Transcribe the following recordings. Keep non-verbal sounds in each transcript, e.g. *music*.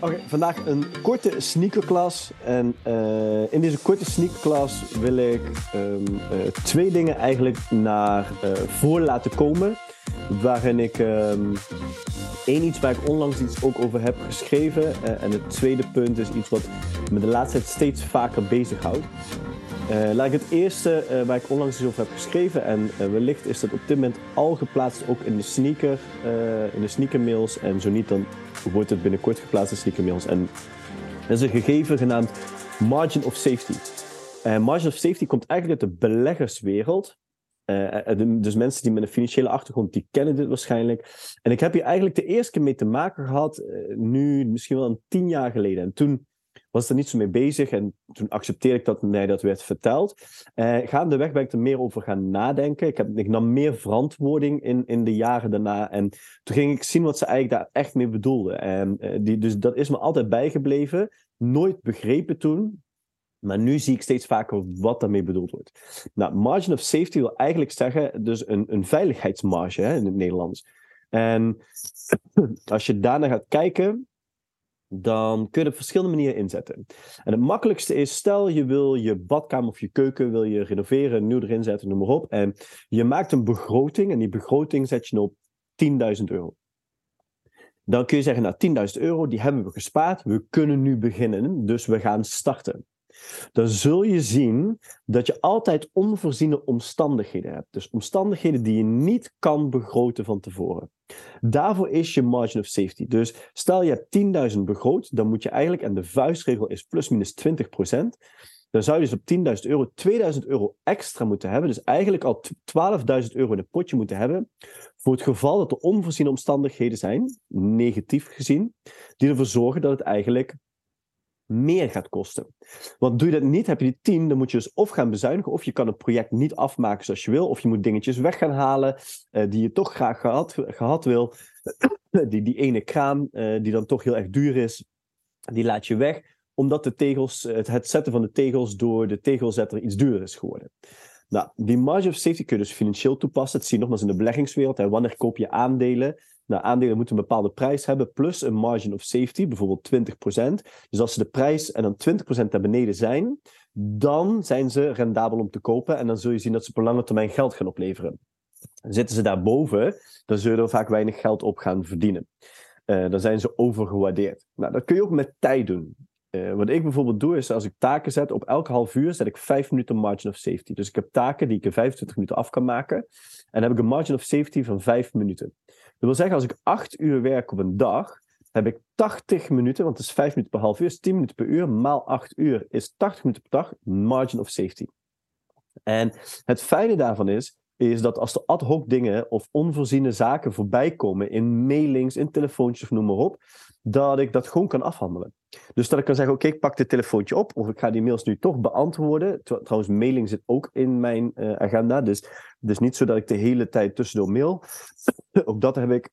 Oké, vandaag een korte sneakerklas. En uh, in deze korte sneakerklas wil ik um, uh, twee dingen eigenlijk naar uh, voren laten komen. Waarin ik um, één iets waar ik onlangs iets ook over heb geschreven. en het tweede punt is iets wat me de laatste tijd steeds vaker bezighoudt. Uh, laat het eerste uh, waar ik onlangs iets over heb geschreven. En uh, wellicht is dat op dit moment al geplaatst ook in de sneaker, in de sneakermails. En zo niet, dan wordt het binnenkort geplaatst in sneakermails. En dat is een gegeven genaamd margin of safety. margin of safety komt eigenlijk uit de beleggerswereld. dus mensen die met een financiële achtergrond, die kennen dit waarschijnlijk. En ik heb hier eigenlijk de eerste keer mee te maken gehad, nu misschien wel een tien jaar geleden. En toen was er niet zo mee bezig en toen accepteerde ik dat mij dat werd verteld. Uh, gaandeweg ben ik er meer over gaan nadenken. Ik, heb, ik nam meer verantwoording in, in de jaren daarna en toen ging ik zien wat ze eigenlijk daar echt mee bedoelden. En, uh, die, dus dat is me altijd bijgebleven. Nooit begrepen toen, maar nu zie ik steeds vaker wat daarmee bedoeld wordt. Nou, margin of safety wil eigenlijk zeggen, dus een, een veiligheidsmarge hè, in het Nederlands. En *clears throat* als je daarna gaat kijken, dan kun je het op verschillende manieren inzetten. En het makkelijkste is, stel je wil je badkamer of je keuken wil je renoveren, nieuw erin zetten, noem maar op. En je maakt een begroting en die begroting zet je op 10.000 euro. Dan kun je zeggen, nou 10.000 euro, die hebben we gespaard, we kunnen nu beginnen, dus we gaan starten dan zul je zien dat je altijd onvoorziene omstandigheden hebt. Dus omstandigheden die je niet kan begroten van tevoren. Daarvoor is je margin of safety. Dus stel je hebt 10.000 begroot, dan moet je eigenlijk, en de vuistregel is plus minus 20%, dan zou je dus op 10.000 euro 2000 euro extra moeten hebben. Dus eigenlijk al 12.000 euro in het potje moeten hebben. Voor het geval dat er onvoorziene omstandigheden zijn, negatief gezien, die ervoor zorgen dat het eigenlijk meer gaat kosten. Want doe je dat niet, heb je die 10, dan moet je dus of gaan bezuinigen, of je kan het project niet afmaken zoals je wil, of je moet dingetjes weg gaan halen uh, die je toch graag gehad, gehad wil. *clears throat* die, die ene kraan, uh, die dan toch heel erg duur is, die laat je weg, omdat de tegels, het, het zetten van de tegels door de tegelzetter iets duurder is geworden. Nou, die margin of safety kun je dus financieel toepassen. Dat zie je nogmaals in de beleggingswereld. Hè. Wanneer koop je aandelen? Nou, aandelen moeten een bepaalde prijs hebben, plus een margin of safety, bijvoorbeeld 20%. Dus als ze de prijs en dan 20% naar beneden zijn, dan zijn ze rendabel om te kopen. En dan zul je zien dat ze op lange termijn geld gaan opleveren. Zitten ze daarboven, dan zullen er vaak weinig geld op gaan verdienen. Uh, dan zijn ze overgewaardeerd. Nou, dat kun je ook met tijd doen. Uh, wat ik bijvoorbeeld doe, is als ik taken zet, op elke half uur zet ik 5 minuten margin of safety. Dus ik heb taken die ik in 25 minuten af kan maken. En dan heb ik een margin of safety van 5 minuten. Wil zeggen, als ik 8 uur werk op een dag, heb ik 80 minuten, want het is 5 minuten per half uur, is 10 minuten per uur, maal 8 uur is 80 minuten per dag, margin of safety. En het fijne daarvan is, is dat als er ad hoc dingen of onvoorziene zaken voorbij komen in mailings, in telefoontjes of noem maar op, dat ik dat gewoon kan afhandelen. Dus dat ik kan zeggen, oké, ik pak dit telefoontje op of ik ga die mails nu toch beantwoorden. Trouwens, mailing zit ook in mijn uh, agenda, dus dus niet zo dat ik de hele tijd tussendoor mail. *clears throat* ook dat heb ik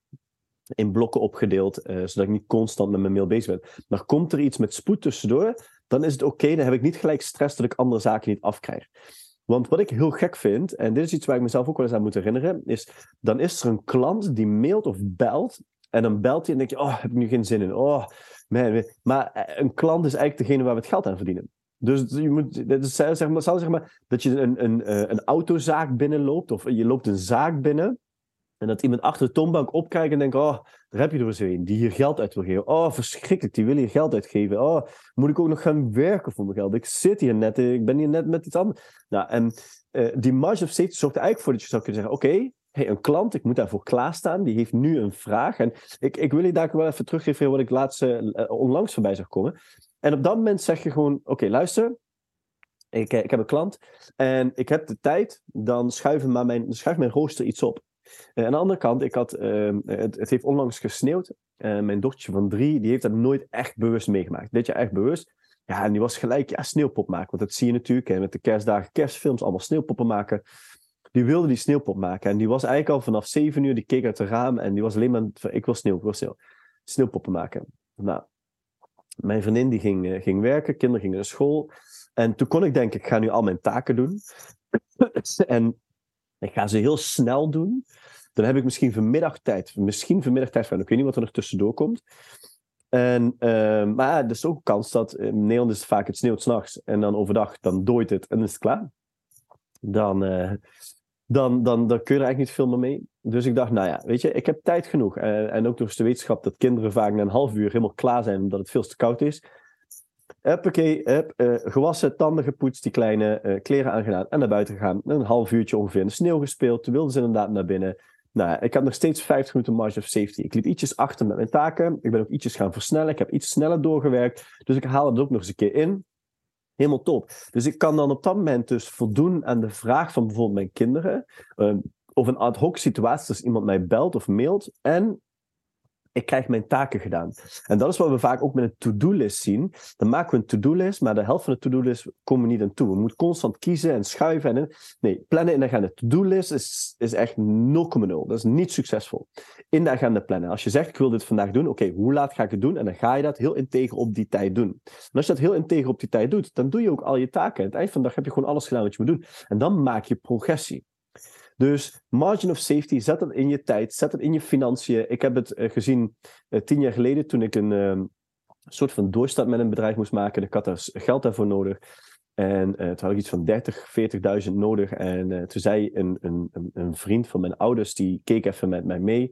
in blokken opgedeeld, uh, zodat ik niet constant met mijn mail bezig ben. Maar komt er iets met spoed tussendoor, dan is het oké, dan heb ik niet gelijk stress dat ik andere zaken niet afkrijg. Want wat ik heel gek vind, en dit is iets waar ik mezelf ook wel eens aan moet herinneren, is dan is er een klant die mailt of belt. En dan belt hij en denk je, oh, heb ik nu geen zin in. Oh. Maar eh, een klant is eigenlijk degene waar we het geld aan verdienen. Dus je moet, dat zeg maar, zeg maar, dat je een, een, eh, een autozaak binnenloopt, of je loopt een zaak binnen. En dat iemand achter de toonbank opkijkt en denkt: Oh, daar heb je er eens een die hier geld uit wil geven. Oh, verschrikkelijk, die wil hier geld uitgeven. Oh, moet ik ook nog gaan werken voor mijn geld? Ik zit hier net, ik ben hier net met iets anders. Nou, en uh, die marge of safety zorgt eigenlijk voor dat je zou kunnen zeggen: Oké, hey, een klant, ik moet daarvoor klaarstaan, die heeft nu een vraag. En ik, ik wil je daar wel even teruggeven wat ik laatst uh, onlangs voorbij zag komen. En op dat moment zeg je gewoon: Oké, luister. Ik, ik heb een klant en ik heb de tijd, dan schuiven maar mijn, schuif mijn rooster iets op. Uh, aan de andere kant, ik had, uh, het, het, heeft onlangs gesneeuwd. Mijn dochtertje van drie, die heeft dat nooit echt bewust meegemaakt. Dit jaar echt bewust. Ja, en die was gelijk ja, sneeuwpop maken. Want dat zie je natuurlijk. Hè, met de kerstdagen, kerstfilms, allemaal sneeuwpoppen maken. Die wilde die sneeuwpop maken. En die was eigenlijk al vanaf zeven uur, die keek uit het raam. En die was alleen maar van, ik wil sneeuw, ik wil sneeuw. Sneeuwpoppen maken. Nou, mijn vriendin die ging, ging werken, kinderen gingen naar school. En toen kon ik denken, ik ga nu al mijn taken doen. *coughs* en ik ga ze heel snel doen. Dan heb ik misschien vanmiddag tijd. Misschien vanmiddag tijd van. Ik weet niet wat er nog tussendoor komt. En, uh, maar er is ook een kans dat in Nederland is vaak het sneeuwt s'nachts en dan overdag, dan dooit het en is het klaar. Dan, uh, dan, dan, dan kun je er eigenlijk niet veel meer mee. Dus ik dacht, nou ja, weet je, ik heb tijd genoeg. Uh, en ook nog eens de wetenschap dat kinderen vaak na een half uur helemaal klaar zijn omdat het veel te koud is. Huppakee, hup, uh, gewassen, tanden gepoetst, die kleine uh, kleren aangedaan en naar buiten gegaan. Een half uurtje ongeveer in de sneeuw gespeeld. Toen wilden ze inderdaad naar binnen. Nou, ik had nog steeds 50 minuten margin of safety. Ik liep ietsjes achter met mijn taken. Ik ben ook ietsjes gaan versnellen. Ik heb iets sneller doorgewerkt. Dus ik haal het ook nog eens een keer in. Helemaal top. Dus ik kan dan op dat moment dus voldoen aan de vraag van bijvoorbeeld mijn kinderen. Uh, of een ad hoc situatie, als iemand mij belt of mailt. En ik krijg mijn taken gedaan. En dat is wat we vaak ook met een to-do-list zien. Dan maken we een to-do-list, maar de helft van de to-do-list komen we niet aan toe. We moeten constant kiezen en schuiven. En, nee, plannen in de agenda. To-do-list is, is echt 0,0. Dat is niet succesvol. In de agenda plannen. Als je zegt, ik wil dit vandaag doen, oké, hoe laat ga ik het doen? En dan ga je dat heel integer op die tijd doen. En als je dat heel integer op die tijd doet, dan doe je ook al je taken. Aan het eind van de dag heb je gewoon alles gedaan wat je moet doen. En dan maak je progressie. Dus margin of safety, zet het in je tijd, zet het in je financiën. Ik heb het uh, gezien uh, tien jaar geleden toen ik een uh, soort van doorstart met een bedrijf moest maken. Ik had daar geld daarvoor nodig. En toen had ik iets van 30, 40.000 nodig. En toen zei een, een, een, vriend van mijn ouders, die keek even met mij mee.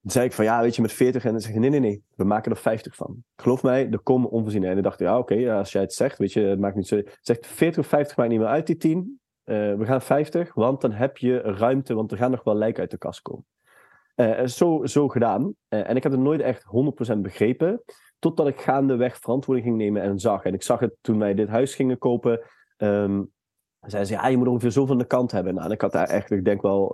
Toen zei ik van ja, weet je, met 40. En dan zeg je nee, nee, nee, we maken er 50 van. Geloof mij, er komen onvoorziene. En ik dacht, ja, oké, als jij het zegt, weet je, het maakt niet zo. Zegt 40 of 50 maakt niet meer uit, die 10. Uh, we gaan 50, want dan heb je ruimte, want er gaan nog wel lijken uit de kast komen. Uh, zo, zo gedaan. En ik heb het nooit echt 100% begrepen, totdat ik gaandeweg verantwoording ging nemen en zag. En ik zag het toen wij dit huis gingen kopen. Um, zeiden ze, ja, je moet ongeveer zoveel aan de kant hebben. Nou, ik had daar echt, ik denk wel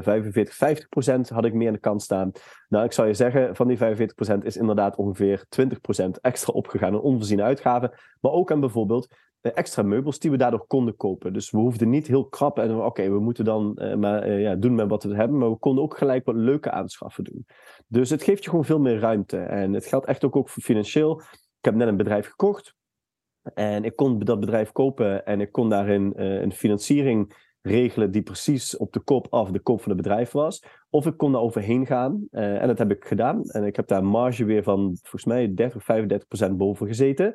45, 50 procent had ik meer aan de kant staan. Nou, ik zou je zeggen, van die 45 procent is inderdaad ongeveer 20 procent extra opgegaan aan onvoorziene uitgaven. Maar ook aan bijvoorbeeld extra meubels die we daardoor konden kopen. Dus we hoefden niet heel krap en oké, we moeten dan uh, maar uh, ja, doen met wat we hebben, maar we konden ook gelijk wat leuke aanschaffen doen. Dus het geeft je gewoon veel meer ruimte. En het geldt echt ook, ook financieel. Ik heb net een bedrijf gekocht en ik kon dat bedrijf kopen en ik kon daarin uh, een financiering regelen die precies op de kop af de kop van het bedrijf was. Of ik kon daar overheen gaan. en dat heb ik gedaan. En ik heb daar marge weer van volgens mij 30, 35 procent boven gezeten.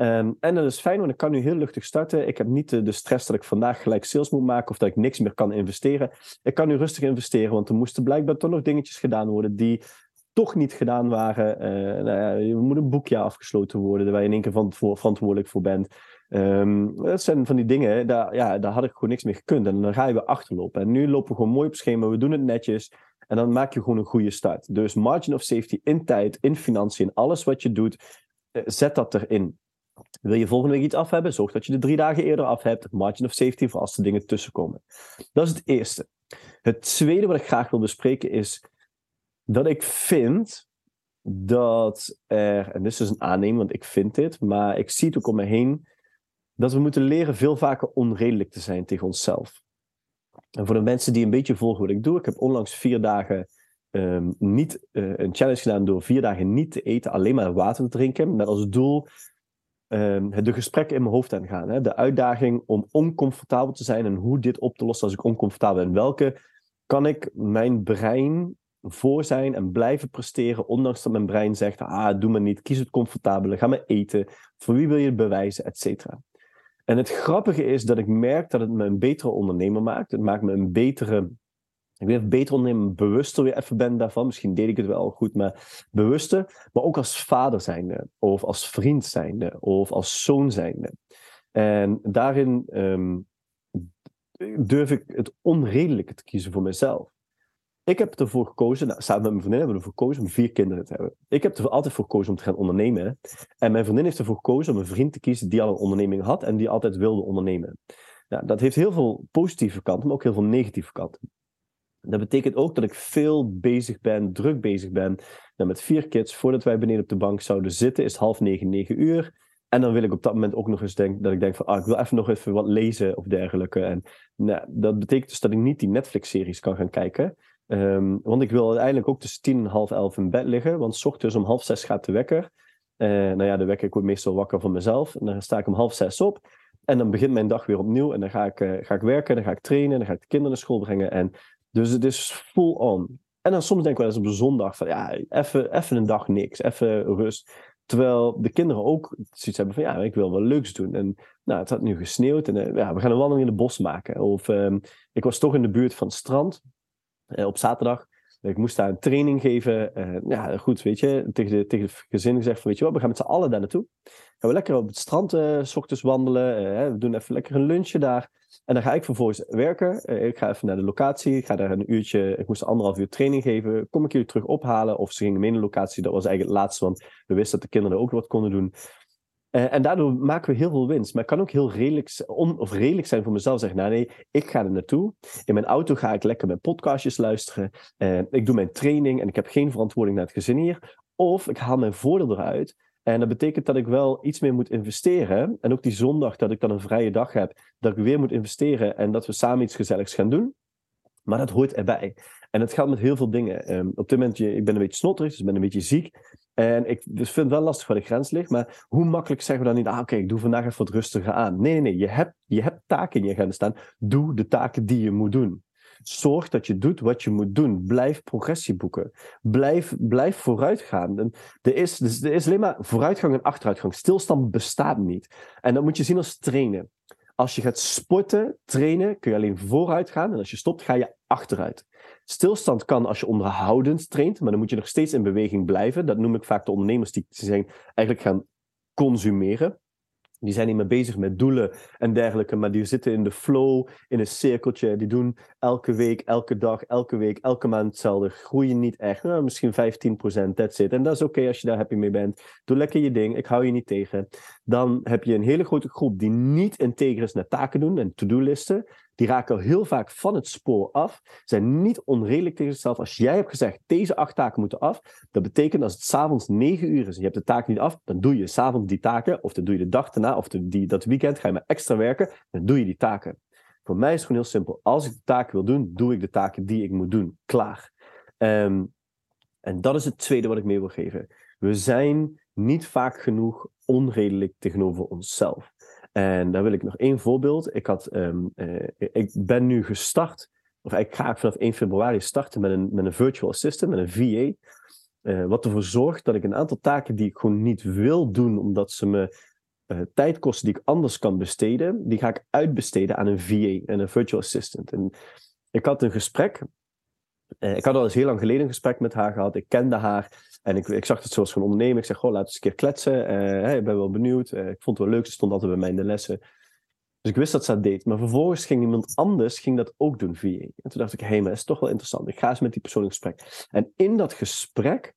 Um, en dat is fijn, want ik kan nu heel luchtig starten. Ik heb niet de, de, stress dat ik vandaag gelijk sales moet maken of dat ik niks meer kan investeren. Ik kan nu rustig investeren, want er moesten blijkbaar toch nog dingetjes gedaan worden die toch niet gedaan waren. Uh, nou ja, er moet een boekje afgesloten worden waar je in één keer van, voor, verantwoordelijk voor bent. Um, dat zijn van die dingen, daar, ja, daar had ik gewoon niks mee gekund. En dan ga je weer achterlopen. En nu lopen we gewoon mooi op schema, we doen het netjes. En dan maak je gewoon een goede start. Dus margin of safety in tijd, in financiën, in alles wat je doet, uh, zet dat erin. Wil je volgende week iets af hebben? Zorg dat je de drie dagen eerder af hebt. Margin of safety voor als er dingen tussenkomen. Dat is het eerste. Het tweede wat ik graag wil bespreken is dat ik vind dat er, en dit is dus een aanneming, want ik vind dit, maar ik zie het ook om me heen, dat we moeten leren veel vaker onredelijk te zijn tegen onszelf. En voor de mensen die een beetje volgen wat ik doe, ik heb onlangs vier dagen um, niet, uh, een challenge gedaan door vier dagen niet te eten, alleen maar water te drinken, met als doel um, de gesprekken in mijn hoofd aan gaan. Hè? De uitdaging om oncomfortabel te zijn en hoe dit op te lossen als ik oncomfortabel ben. Welke kan ik mijn brein voor zijn en blijven presteren, ondanks dat mijn brein zegt, ah, doe maar niet, kies het comfortabele, ga maar eten, voor wie wil je het bewijzen, et cetera. En het grappige is dat ik merk dat het me een betere ondernemer maakt. Het maakt me een betere ik weet beter ondernemen, bewuster weer even ben daarvan. Misschien deed ik het wel goed, maar bewuster. Maar ook als vader zijnde, of als vriend zijnde, of als zoon zijnde. En daarin um, durf ik het onredelijke te kiezen voor mezelf. Ik heb ervoor gekozen, nou, samen met mijn vriendin hebben we ervoor gekozen om vier kinderen te hebben. Ik heb er altijd voor gekozen om te gaan ondernemen. En mijn vriendin heeft ervoor gekozen om een vriend te kiezen die al een onderneming had en die altijd wilde ondernemen. Nou, dat heeft heel veel positieve kanten, maar ook heel veel negatieve kanten. Dat betekent ook dat ik veel bezig ben, druk bezig ben. Nou, met vier kids, voordat wij beneden op de bank zouden zitten, is het half negen, negen uur. En dan wil ik op dat moment ook nog eens denken dat ik denk van, ah, ik wil even nog even wat lezen of dergelijke. En nou, dat betekent dus dat ik niet die Netflix-series kan gaan kijken. Um, want ik wil uiteindelijk ook tussen tien en half elf in bed liggen. Want s ochtends om half zes gaat de wekker. Uh, nou ja, de wekker, ik word meestal wakker van mezelf. En dan sta ik om half zes op. En dan begint mijn dag weer opnieuw. En dan ga ik, uh, ga ik werken, dan ga ik trainen, dan ga ik de kinderen naar school brengen. En dus het is full on. En dan soms denk ik wel eens op zondag van ja, even, een dag niks, even rust. Terwijl de kinderen ook zoiets hebben van ja, ik wil wel leuks doen. En nou, het had nu gesneeuwd en uh, ja, we gaan een wandeling in het bos maken. Of uh, ik was toch in de buurt van het strand op zaterdag. Ik moest daar een training geven. Uh, ja, goed, weet je, tegen, de, tegen het gezin gezegd van weet je wat, we gaan met z'n allen daar naartoe. Gaan we lekker op het strand s ochtends wandelen. we doen even lekker een lunchje daar. En dan ga ik vervolgens werken. Ik ga even naar de locatie. Ik ga daar een uurtje. Ik moest anderhalf uur training geven. Kom ik jullie terug ophalen? Of ze gingen mee naar de locatie. Dat was eigenlijk het laatste, want we wisten dat de kinderen ook wat konden doen. Uh, en daardoor maken we heel veel winst. Maar het kan ook heel redelijk, on, of redelijk zijn voor mezelf. Zeggen, nou nee, ik ga er naartoe. In mijn auto ga ik lekker mijn podcastjes luisteren. Uh, ik doe mijn training en ik heb geen verantwoording naar het gezin hier. Of ik haal mijn voordeel eruit. En dat betekent dat ik wel iets meer moet investeren. En ook die zondag dat ik dan een vrije dag heb, dat ik weer moet investeren en dat we samen iets gezelligs gaan doen. Maar dat hoort erbij. En het gaat met heel veel dingen. Um, op dit moment, ik ben een beetje snotterig, dus ik ben een beetje ziek. En ik dus vind het wel lastig waar de grens ligt. Maar hoe makkelijk zeggen we dan niet, ah oké, ik doe vandaag even wat rustiger aan. Nee, nee, nee. Je hebt, je hebt taken in je agenda staan. Doe de taken die je moet doen. Zorg dat je doet wat je moet doen. Blijf progressie boeken. Blijf, blijf vooruitgaan. Er, is, dus er is alleen maar vooruitgang en achteruitgang. Stilstand bestaat niet. En dat moet je zien als trainen. Als je gaat sporten, trainen, kun je alleen vooruit gaan. En als je stopt, ga je achteruit. Stilstand kan als je onderhoudend traint, maar dan moet je nog steeds in beweging blijven. Dat noem ik vaak de ondernemers die zijn eigenlijk gaan consumeren. Die zijn niet meer bezig met doelen en dergelijke, maar die zitten in de flow, in een cirkeltje. Die doen elke week, elke dag, elke week, elke maand hetzelfde. Groeien niet echt. Nou, misschien 15%, that's it. En dat is oké als je daar happy mee bent. Doe lekker je ding, ik hou je niet tegen. Dan heb je een hele grote groep die niet integer is naar taken doen en to-do-listen die raken heel vaak van het spoor af, zijn niet onredelijk tegen zichzelf. Als jij hebt gezegd, deze acht taken moeten af, dat betekent als het s'avonds negen uur is en je hebt de taken niet af, dan doe je s'avonds die taken, of dan doe je de dag daarna, of de, die, dat weekend ga je maar extra werken, dan doe je die taken. Voor mij is het gewoon heel simpel. Als ik de taken wil doen, doe ik de taken die ik moet doen. Klaar. Um, en dat is het tweede wat ik mee wil geven. We zijn niet vaak genoeg onredelijk tegenover onszelf. En daar wil ik nog één voorbeeld. Ik, had, um, uh, ik ben nu gestart, of ik ga vanaf 1 februari starten met een, met een virtual assistant, met een VA. Uh, wat ervoor zorgt dat ik een aantal taken die ik gewoon niet wil doen, omdat ze me uh, tijd kosten die ik anders kan besteden, die ga ik uitbesteden aan een VA, en een virtual assistant. En ik had een gesprek uh, ik had al eens heel lang geleden een gesprek met haar gehad. Ik kende haar. En ik, ik zag het zoals van ondernemer. Ik zeg, goh, laten we eens een keer kletsen. Uh, ik ben wel benieuwd. Uh, ik vond het wel leuk. Ze stond altijd bij mij in de lessen. Dus ik wist dat ze dat deed. Maar vervolgens ging iemand anders ging dat ook doen via. En toen dacht ik, hé, hey, maar dat is toch wel interessant. Ik ga eens met die persoon in gesprek. En in dat gesprek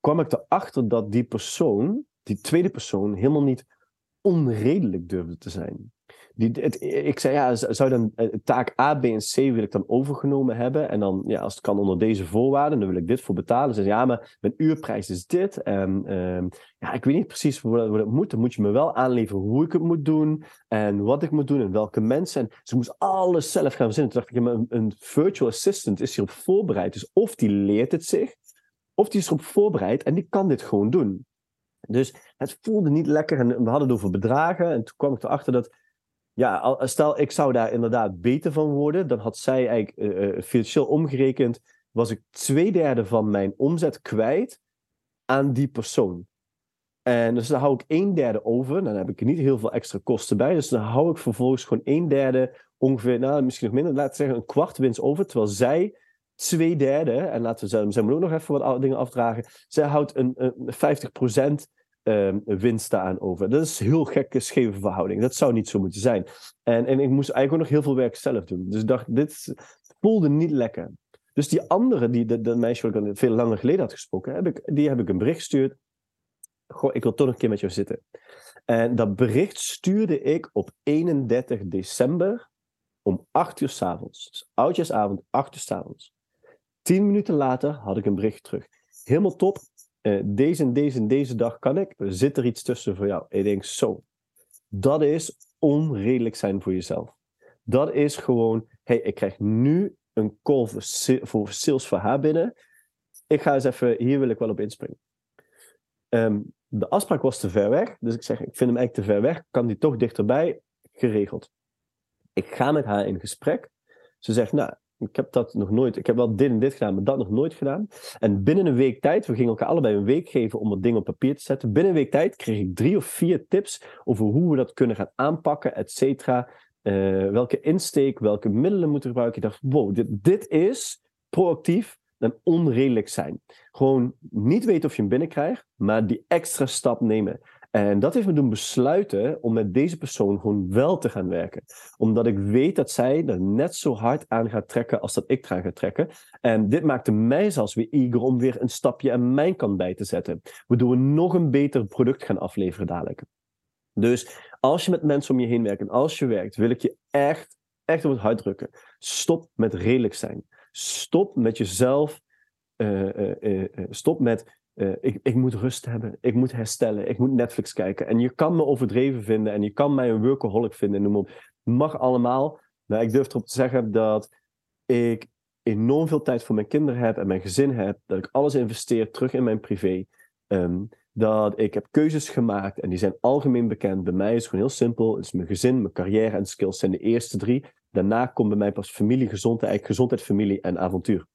kwam ik erachter dat die persoon, die tweede persoon, helemaal niet onredelijk durfde te zijn. Die, ik zei, ja, zou dan eh, taak A, B en C wil ik dan overgenomen hebben? En dan, ja, als het kan onder deze voorwaarden, dan wil ik dit voor betalen. Ze zei, ja, maar mijn uurprijs is dit. En, um, ja, ik weet niet precies hoe dat, moet. Dan moet je me wel aanleveren hoe ik het moet doen. En wat ik moet doen en welke mensen. En ze moest alles zelf gaan verzinnen. Toen dacht ik, een virtual assistant is hierop voorbereid. Dus of die leert het zich, of die is erop voorbereid en die kan dit gewoon doen. Dus het voelde niet lekker. En we hadden het over bedragen. En toen kwam ik erachter dat ja, stel ik zou daar inderdaad beter van worden, dan had zij eigenlijk uh, financieel omgerekend, was ik twee derde van mijn omzet kwijt aan die persoon. En dus dan hou ik een derde over, dan heb ik er niet heel veel extra kosten bij, dus dan hou ik vervolgens gewoon een derde, ongeveer, nou misschien nog minder, laten we zeggen een kwart winst over, terwijl zij twee derde, en laten we moet ook nog even wat dingen afdragen, zij houdt een, een 50% um, winst aan over. Dat is een heel gekke, scheve verhouding. Dat zou niet zo moeten zijn. En, en ik moest eigenlijk ook nog heel veel werk zelf doen. Dus ik dacht, dit voelde niet lekker. Dus die andere, die, de meisje wat ik veel langer geleden had gesproken, heb ik, die heb ik een bericht gestuurd. Goh, ik wil toch nog een keer met jou zitten. En dat bericht stuurde ik op 31 december om 8 uur s'avonds. Dus oudjesavond, 8 uur s'avonds. Tien minuten later had ik een bericht terug. Helemaal top, uh, deze en deze en deze dag kan ik, zit er iets tussen voor jou. ik denk, zo, dat is onredelijk zijn voor jezelf. Dat is gewoon, hey, ik krijg nu een call voor, sales voor haar binnen. Ik ga eens even, hier wil ik wel op inspringen. Um, de afspraak was te ver weg, dus ik zeg, ik vind hem eigenlijk te ver weg, kan die toch dichterbij? Geregeld. Ik ga met haar in gesprek. Ze zegt, nou, ik heb dat nog nooit, ik heb wel dit en dit gedaan, maar dat nog nooit gedaan. En binnen een week tijd, we gingen elkaar allebei een week geven om dat ding op papier te zetten. Binnen een week tijd kreeg ik drie of vier tips over hoe we dat kunnen gaan aanpakken, et cetera. Eh, welke insteek, welke middelen moeten gebruiken. Ik dacht, wow, dit, dit is proactief en onredelijk zijn. Gewoon niet weten of je hem binnenkrijgt, maar die extra stap nemen. En dat heeft me doen besluiten om met deze persoon gewoon wel te gaan werken. Omdat ik weet dat zij er net zo hard aan gaat trekken als dat ik eraan ga trekken. En dit maakte mij zelfs weer eager om weer een stapje aan mijn kant bij te zetten. Waardoor we nog een beter product gaan afleveren dadelijk. Dus als je met mensen om je heen werkt en als je werkt, wil ik je echt, echt op het hart drukken. Stop met redelijk zijn. Stop met jezelf. Uh, stop met ik, ik moet rust hebben, ik moet herstellen, ik moet Netflix kijken. En je kan me overdreven vinden en je kan mij een workaholic vinden, noem op. Mag allemaal. Maar ik durf erop te zeggen dat ik enorm veel tijd voor mijn kinderen heb en mijn gezin heb. Dat ik alles investeer terug in mijn privé. Um, dat ik heb keuzes gemaakt en die zijn algemeen bekend. Bij mij is gewoon heel simpel. Het is mijn gezin, mijn carrière en skills zijn de eerste drie. Daarna komt bij mij pas familie, gezondheid, gezondheid, familie en avontuur.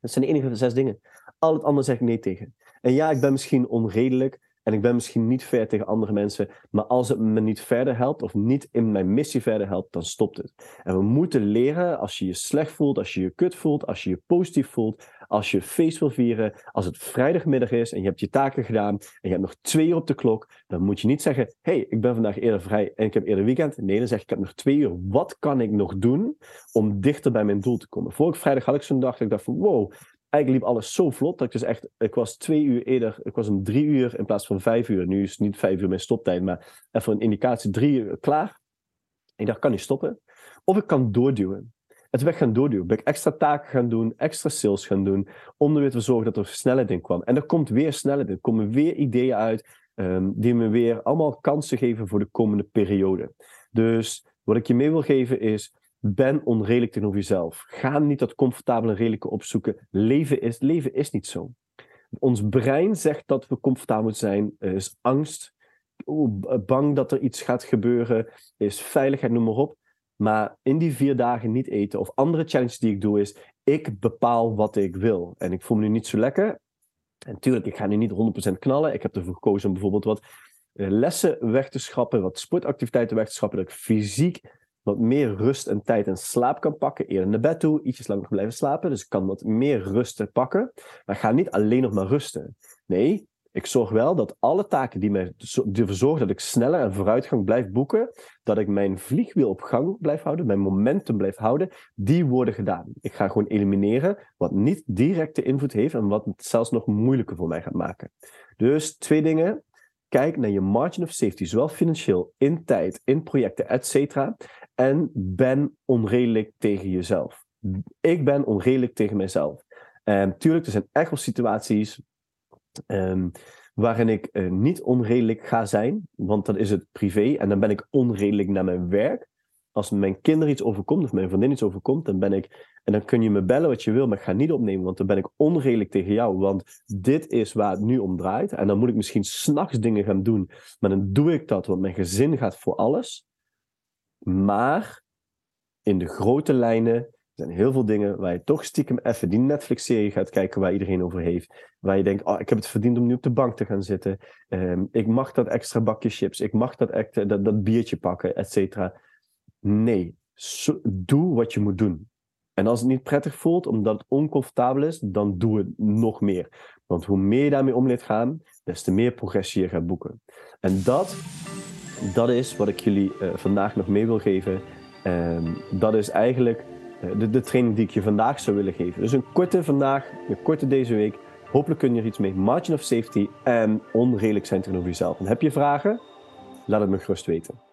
Dat zijn de enige zes dingen. Al het andere zeg ik nee tegen. En ja, ik ben misschien onredelijk. En ik ben misschien niet fair tegen andere mensen, maar als het me niet verder helpt of niet in mijn missie verder helpt, dan stopt het. En we moeten leren als je je slecht voelt, als je je kut voelt, als je je positief voelt, als je feest wil vieren, als het vrijdagmiddag is en je hebt je taken gedaan en je hebt nog twee uur op de klok, dan moet je niet zeggen, hey, ik ben vandaag eerder vrij en ik heb eerder weekend. Nee, dan zeg ik, ik heb nog twee uur. Wat kan ik nog doen om dichter bij mijn doel te komen? Vorige vrijdag had ik zo'n dag dat ik dacht van, wow, eigenlijk liep alles zo vlot dat ik dus echt, ik was twee uur eerder, ik was om drie uur in plaats van vijf uur. Nu is het niet vijf uur mijn stoptijd, maar even een indicatie, drie uur klaar. ik dacht, kan niet stoppen. Of ik kan doorduwen. Het weg gaan doorduwen. Ben ik extra taken gaan doen, extra sales gaan doen, om er weer te zorgen dat er snelheid in kwam. En er komt weer snelheid in. Er komen weer ideeën uit ehm, die me weer allemaal kansen geven voor de komende periode. Dus wat ik je mee wil geven is, ben onredelijk tegenover jezelf. Ga niet dat comfortabele redelijke opzoeken. Leven is, leven is niet zo. Ons brein zegt dat we comfortabel zijn, is angst, bang dat er iets gaat gebeuren, is veiligheid, noem maar op. Maar in die vier dagen niet eten of andere challenges die ik doe, is ik bepaal wat ik wil. En ik voel me nu niet zo lekker. En natuurlijk, ik ga nu niet 100% knallen. Ik heb ervoor gekozen om bijvoorbeeld wat eh, lessen weg te schrappen, wat sportactiviteiten weg te schrappen, dat ik fysiek wat meer rust en tijd en slaap kan pakken. Eerder naar bed toe, ietsjes langer blijven slapen. Dus ik kan wat meer rust pakken. Maar ik ga niet alleen nog maar rusten. Nee, ik zorg wel dat alle taken die mij ervoor zorgen dat ik sneller en vooruitgang blijf boeken, dat ik mijn vliegwiel op gang blijf houden, mijn momentum blijf houden, die worden gedaan. Ik ga gewoon elimineren wat niet directe invloed heeft en wat het zelfs nog moeilijker voor mij gaat maken. Dus twee dingen. Kijk naar je margin of safety, zowel financieel, in tijd, in projecten, etc. En ben onredelijk tegen jezelf. Ik ben onredelijk tegen mezelf. En tuurlijk, er zijn echt wel situaties um, waarin ik uh, niet onredelijk ga zijn, want dan is het privé en dan ben ik onredelijk naar mijn werk. Als mijn kinderen iets overkomt of mijn vriendin iets overkomt, dan ben ik. En dan kun je me bellen wat je wil, maar ik ga niet opnemen, want dan ben ik onredelijk tegen jou. Want dit is waar het nu om draait. En dan moet ik misschien s'nachts dingen gaan doen, maar dan doe ik dat, want mijn gezin gaat voor alles. Maar in de grote lijnen zijn heel veel dingen waar je toch stiekem even die Netflix-serie gaat kijken waar iedereen over heeft. Waar je denkt, oh, ik heb het verdiend om nu op de bank te gaan zitten. Um, ik mag dat extra bakje chips. Ik mag dat, dat, dat biertje pakken, et cetera. Nee, doe wat je moet doen. En als het niet prettig voelt, omdat het oncomfortabel is, dan doe het nog meer. Want hoe meer je daarmee om leert gaan, des te meer progressie je gaat boeken. En dat dat is wat ik jullie uh, vandaag nog mee wil geven. Um, dat is eigenlijk uh, de, de, training die ik je vandaag zou willen geven. Dus een korte vandaag, een korte deze week. Hopelijk kun je er iets mee. Margin of safety en onredelijk zijn tegenover jezelf. Heb je vragen? Laat het me gerust weten.